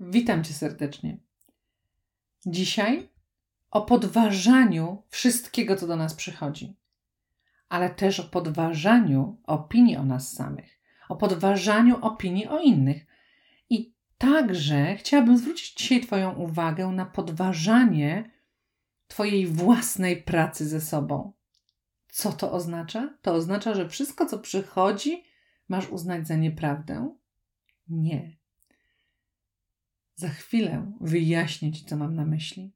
Witam Cię serdecznie. Dzisiaj o podważaniu wszystkiego, co do nas przychodzi, ale też o podważaniu opinii o nas samych, o podważaniu opinii o innych. I także chciałabym zwrócić dzisiaj Twoją uwagę na podważanie Twojej własnej pracy ze sobą. Co to oznacza? To oznacza, że wszystko, co przychodzi, masz uznać za nieprawdę? Nie. Za chwilę wyjaśnię Ci, co mam na myśli.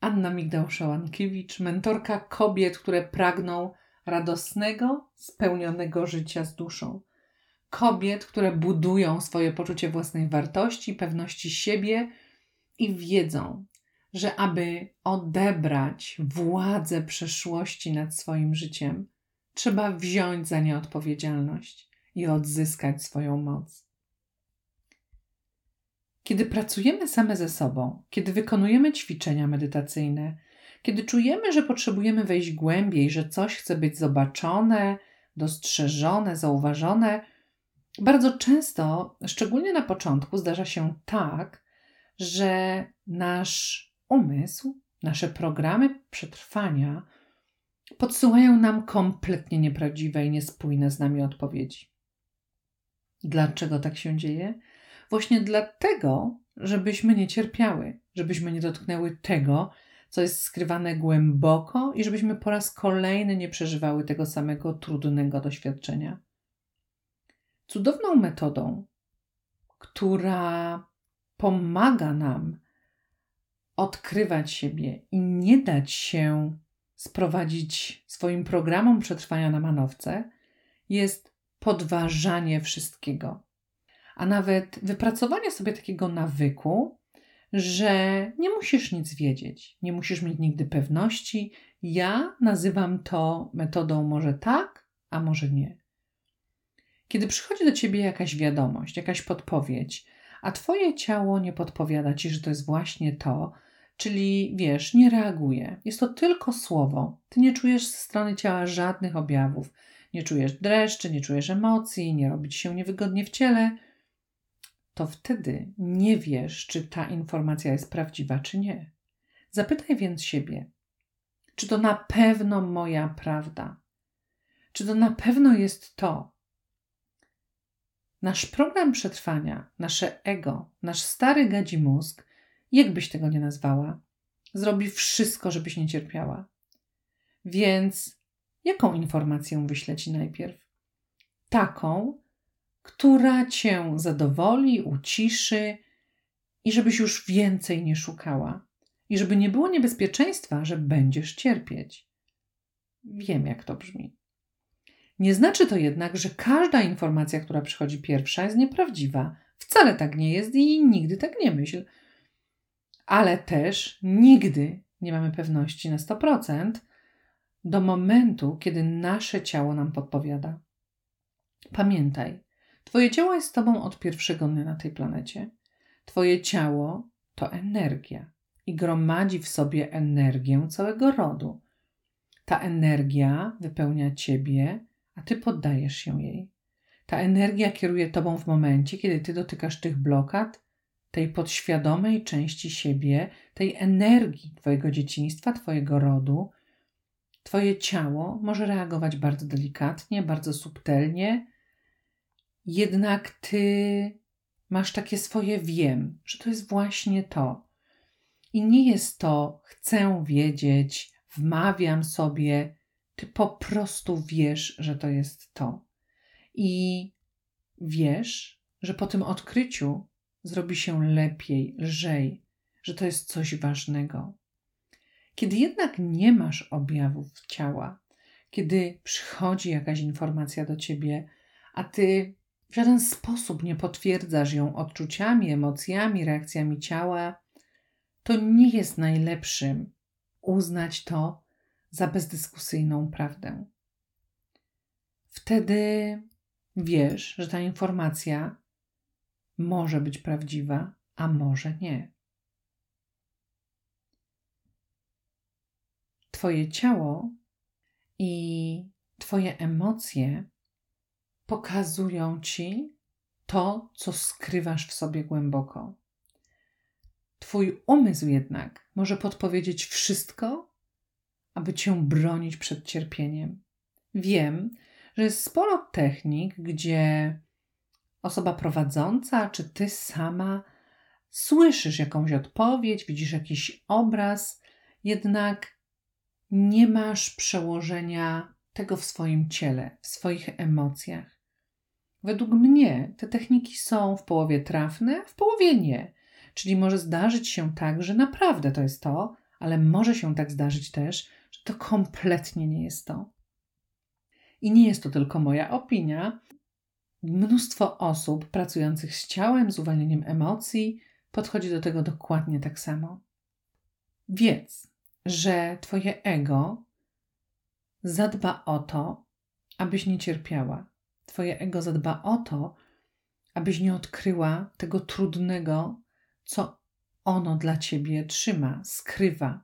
Anna Migdał-Szałankiewicz, mentorka kobiet, które pragną radosnego, spełnionego życia z duszą. Kobiet, które budują swoje poczucie własnej wartości, pewności siebie i wiedzą, że aby odebrać władzę przeszłości nad swoim życiem, trzeba wziąć za nie odpowiedzialność i odzyskać swoją moc. Kiedy pracujemy same ze sobą, kiedy wykonujemy ćwiczenia medytacyjne, kiedy czujemy, że potrzebujemy wejść głębiej, że coś chce być zobaczone, dostrzeżone, zauważone, bardzo często, szczególnie na początku, zdarza się tak, że nasz umysł, nasze programy przetrwania podsyłają nam kompletnie nieprawdziwe i niespójne z nami odpowiedzi. Dlaczego tak się dzieje? Właśnie dlatego, żebyśmy nie cierpiały, żebyśmy nie dotknęły tego, co jest skrywane głęboko i żebyśmy po raz kolejny nie przeżywały tego samego trudnego doświadczenia. Cudowną metodą, która pomaga nam odkrywać siebie i nie dać się sprowadzić swoim programom przetrwania na manowce, jest podważanie wszystkiego. A nawet wypracowanie sobie takiego nawyku, że nie musisz nic wiedzieć, nie musisz mieć nigdy pewności. Ja nazywam to metodą może tak, a może nie. Kiedy przychodzi do ciebie jakaś wiadomość, jakaś podpowiedź, a twoje ciało nie podpowiada ci, że to jest właśnie to, czyli wiesz, nie reaguje. Jest to tylko słowo. Ty nie czujesz ze strony ciała żadnych objawów. Nie czujesz dreszczy, nie czujesz emocji, nie robi ci się niewygodnie w ciele. To wtedy nie wiesz, czy ta informacja jest prawdziwa, czy nie. Zapytaj więc siebie, czy to na pewno moja prawda? Czy to na pewno jest to? Nasz program przetrwania, nasze ego, nasz stary gadzi mózg jakbyś tego nie nazwała, zrobi wszystko, żebyś nie cierpiała. Więc jaką informację wyślę ci najpierw? Taką, która cię zadowoli, uciszy i żebyś już więcej nie szukała. I żeby nie było niebezpieczeństwa, że będziesz cierpieć. Wiem, jak to brzmi. Nie znaczy to jednak, że każda informacja, która przychodzi pierwsza, jest nieprawdziwa. Wcale tak nie jest i nigdy tak nie myśl ale też nigdy nie mamy pewności na 100% do momentu, kiedy nasze ciało nam podpowiada. Pamiętaj, Twoje ciało jest z Tobą od pierwszego dnia na tej planecie. Twoje ciało to energia i gromadzi w sobie energię całego rodu. Ta energia wypełnia Ciebie, a Ty poddajesz się jej. Ta energia kieruje Tobą w momencie, kiedy Ty dotykasz tych blokad tej podświadomej części siebie, tej energii Twojego dzieciństwa, Twojego rodu, Twoje ciało może reagować bardzo delikatnie, bardzo subtelnie, jednak Ty masz takie swoje wiem, że to jest właśnie to. I nie jest to chcę wiedzieć, wmawiam sobie, Ty po prostu wiesz, że to jest to. I wiesz, że po tym odkryciu zrobi się lepiej, lżej, że to jest coś ważnego. Kiedy jednak nie masz objawów ciała, kiedy przychodzi jakaś informacja do ciebie, a ty w żaden sposób nie potwierdzasz ją odczuciami, emocjami, reakcjami ciała, to nie jest najlepszym uznać to za bezdyskusyjną prawdę. Wtedy wiesz, że ta informacja może być prawdziwa, a może nie. Twoje ciało i Twoje emocje pokazują Ci to, co skrywasz w sobie głęboko. Twój umysł jednak może podpowiedzieć wszystko, aby Cię bronić przed cierpieniem. Wiem, że jest sporo technik, gdzie osoba prowadząca, czy Ty sama słyszysz jakąś odpowiedź, widzisz jakiś obraz, jednak nie masz przełożenia tego w swoim ciele, w swoich emocjach. Według mnie te techniki są w połowie trafne, w połowie nie. Czyli może zdarzyć się tak, że naprawdę to jest to, ale może się tak zdarzyć też, że to kompletnie nie jest to. I nie jest to tylko moja opinia. Mnóstwo osób pracujących z ciałem, z uwalnieniem emocji, podchodzi do tego dokładnie tak samo. Wiedz, że Twoje ego zadba o to, abyś nie cierpiała. Twoje ego zadba o to, abyś nie odkryła tego trudnego, co ono dla ciebie trzyma, skrywa.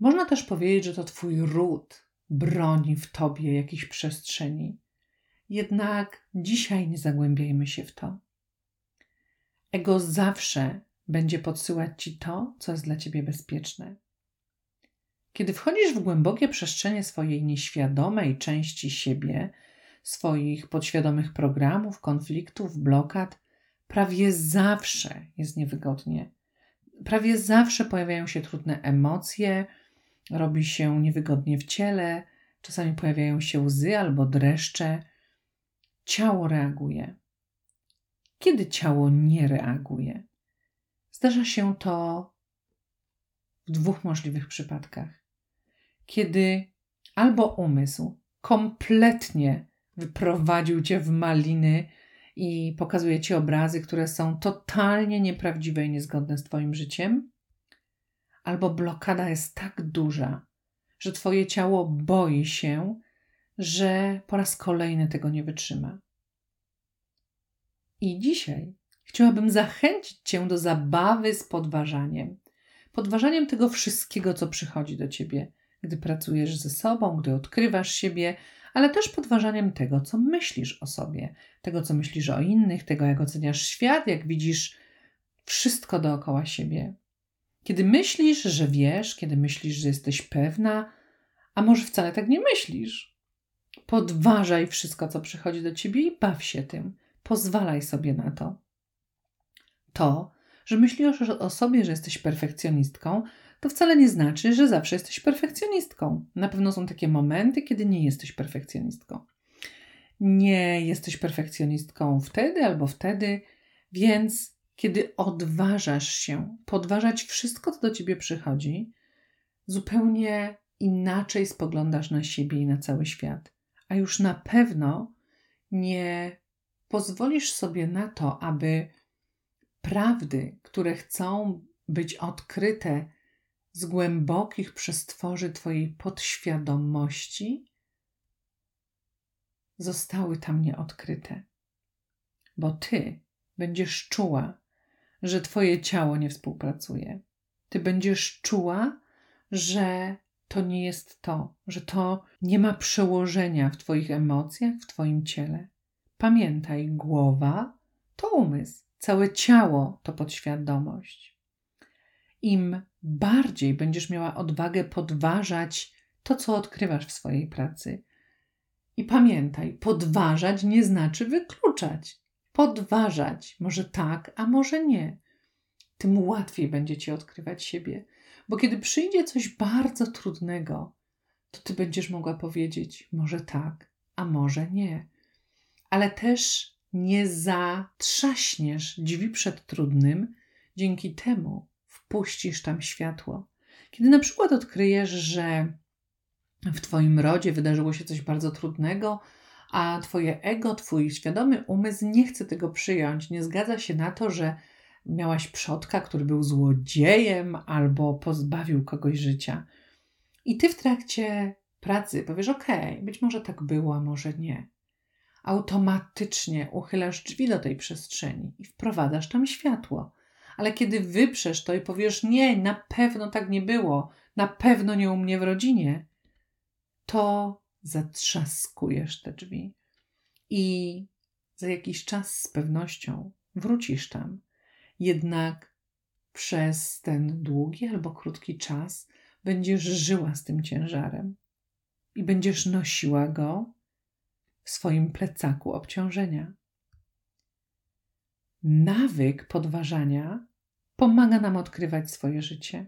Można też powiedzieć, że to Twój ród broni w tobie jakiejś przestrzeni. Jednak dzisiaj nie zagłębiajmy się w to. Ego zawsze będzie podsyłać ci to, co jest dla ciebie bezpieczne. Kiedy wchodzisz w głębokie przestrzenie swojej nieświadomej części siebie, swoich podświadomych programów, konfliktów, blokad, prawie zawsze jest niewygodnie. Prawie zawsze pojawiają się trudne emocje, robi się niewygodnie w ciele, czasami pojawiają się łzy albo dreszcze. Ciało reaguje. Kiedy ciało nie reaguje? Zdarza się to w dwóch możliwych przypadkach. Kiedy albo umysł kompletnie wyprowadził cię w maliny i pokazuje ci obrazy, które są totalnie nieprawdziwe i niezgodne z Twoim życiem, albo blokada jest tak duża, że Twoje ciało boi się, że po raz kolejny tego nie wytrzyma. I dzisiaj chciałabym zachęcić Cię do zabawy z podważaniem. Podważaniem tego wszystkiego, co przychodzi do Ciebie, gdy pracujesz ze sobą, gdy odkrywasz siebie, ale też podważaniem tego, co myślisz o sobie, tego, co myślisz o innych, tego, jak oceniasz świat, jak widzisz wszystko dookoła siebie. Kiedy myślisz, że wiesz, kiedy myślisz, że jesteś pewna, a może wcale tak nie myślisz. Podważaj wszystko, co przychodzi do ciebie i baw się tym. Pozwalaj sobie na to. To, że myślisz o sobie, że jesteś perfekcjonistką, to wcale nie znaczy, że zawsze jesteś perfekcjonistką. Na pewno są takie momenty, kiedy nie jesteś perfekcjonistką. Nie jesteś perfekcjonistką wtedy albo wtedy, więc kiedy odważasz się podważać wszystko, co do ciebie przychodzi, zupełnie inaczej spoglądasz na siebie i na cały świat. A już na pewno nie pozwolisz sobie na to, aby prawdy, które chcą być odkryte z głębokich przestworzy Twojej podświadomości, zostały tam nieodkryte. Bo Ty będziesz czuła, że Twoje ciało nie współpracuje. Ty będziesz czuła, że to nie jest to, że to nie ma przełożenia w Twoich emocjach, w Twoim ciele. Pamiętaj, głowa to umysł, całe ciało to podświadomość. Im bardziej będziesz miała odwagę podważać to, co odkrywasz w swojej pracy. I pamiętaj, podważać nie znaczy wykluczać. Podważać może tak, a może nie. Tym łatwiej będzie ci odkrywać siebie bo kiedy przyjdzie coś bardzo trudnego, to ty będziesz mogła powiedzieć może tak, a może nie. Ale też nie zatrzaśniesz drzwi przed trudnym, dzięki temu wpuścisz tam światło. Kiedy na przykład odkryjesz, że w Twoim rodzie wydarzyło się coś bardzo trudnego, a Twoje ego, Twój świadomy umysł nie chce tego przyjąć, nie zgadza się na to, że miałaś przodka, który był złodziejem albo pozbawił kogoś życia. I ty w trakcie pracy powiesz: OK, być może tak było, a może nie. Automatycznie uchylasz drzwi do tej przestrzeni i wprowadzasz tam światło. Ale kiedy wyprzesz to i powiesz: Nie, na pewno tak nie było, na pewno nie u mnie w rodzinie, to zatrzaskujesz te drzwi. I za jakiś czas z pewnością wrócisz tam. Jednak przez ten długi albo krótki czas będziesz żyła z tym ciężarem i będziesz nosiła go w swoim plecaku obciążenia. Nawyk podważania pomaga nam odkrywać swoje życie,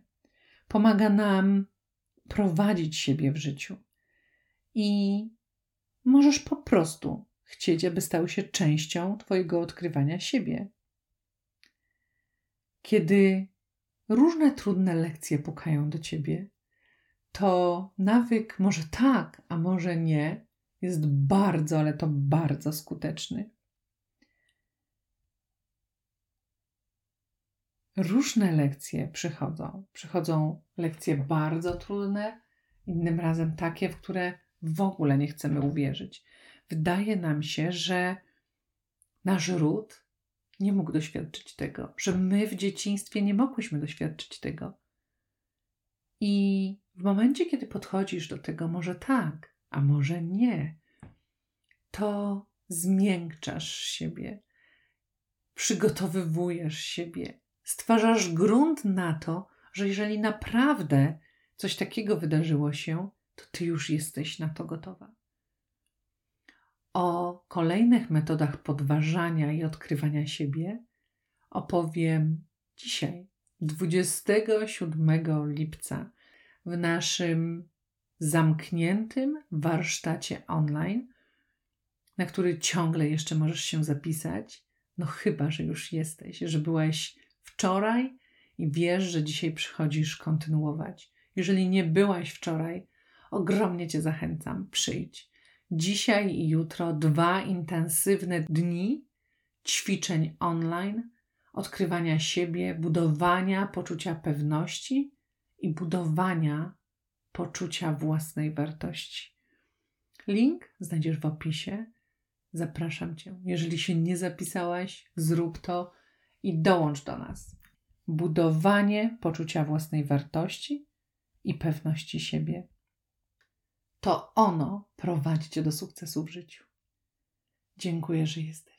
pomaga nam prowadzić siebie w życiu i możesz po prostu chcieć, aby stał się częścią Twojego odkrywania siebie. Kiedy różne trudne lekcje pukają do Ciebie, to nawyk może tak, a może nie, jest bardzo, ale to bardzo skuteczny. Różne lekcje przychodzą. Przychodzą lekcje bardzo trudne, innym razem takie, w które w ogóle nie chcemy uwierzyć. Wydaje nam się, że nasz ród nie mógł doświadczyć tego, że my w dzieciństwie nie mogłyśmy doświadczyć tego. I w momencie, kiedy podchodzisz do tego, może tak, a może nie, to zmiękczasz siebie, przygotowywujesz siebie, stwarzasz grunt na to, że jeżeli naprawdę coś takiego wydarzyło się, to ty już jesteś na to gotowa. O kolejnych metodach podważania i odkrywania siebie opowiem dzisiaj, 27 lipca, w naszym zamkniętym warsztacie online, na który ciągle jeszcze możesz się zapisać. No chyba, że już jesteś, że byłeś wczoraj i wiesz, że dzisiaj przychodzisz kontynuować. Jeżeli nie byłaś wczoraj, ogromnie Cię zachęcam, przyjdź. Dzisiaj i jutro dwa intensywne dni ćwiczeń online, odkrywania siebie, budowania poczucia pewności i budowania poczucia własnej wartości. Link znajdziesz w opisie. Zapraszam Cię. Jeżeli się nie zapisałaś, zrób to i dołącz do nas. Budowanie poczucia własnej wartości i pewności siebie. To ono prowadzi Cię do sukcesu w życiu. Dziękuję, że jesteś.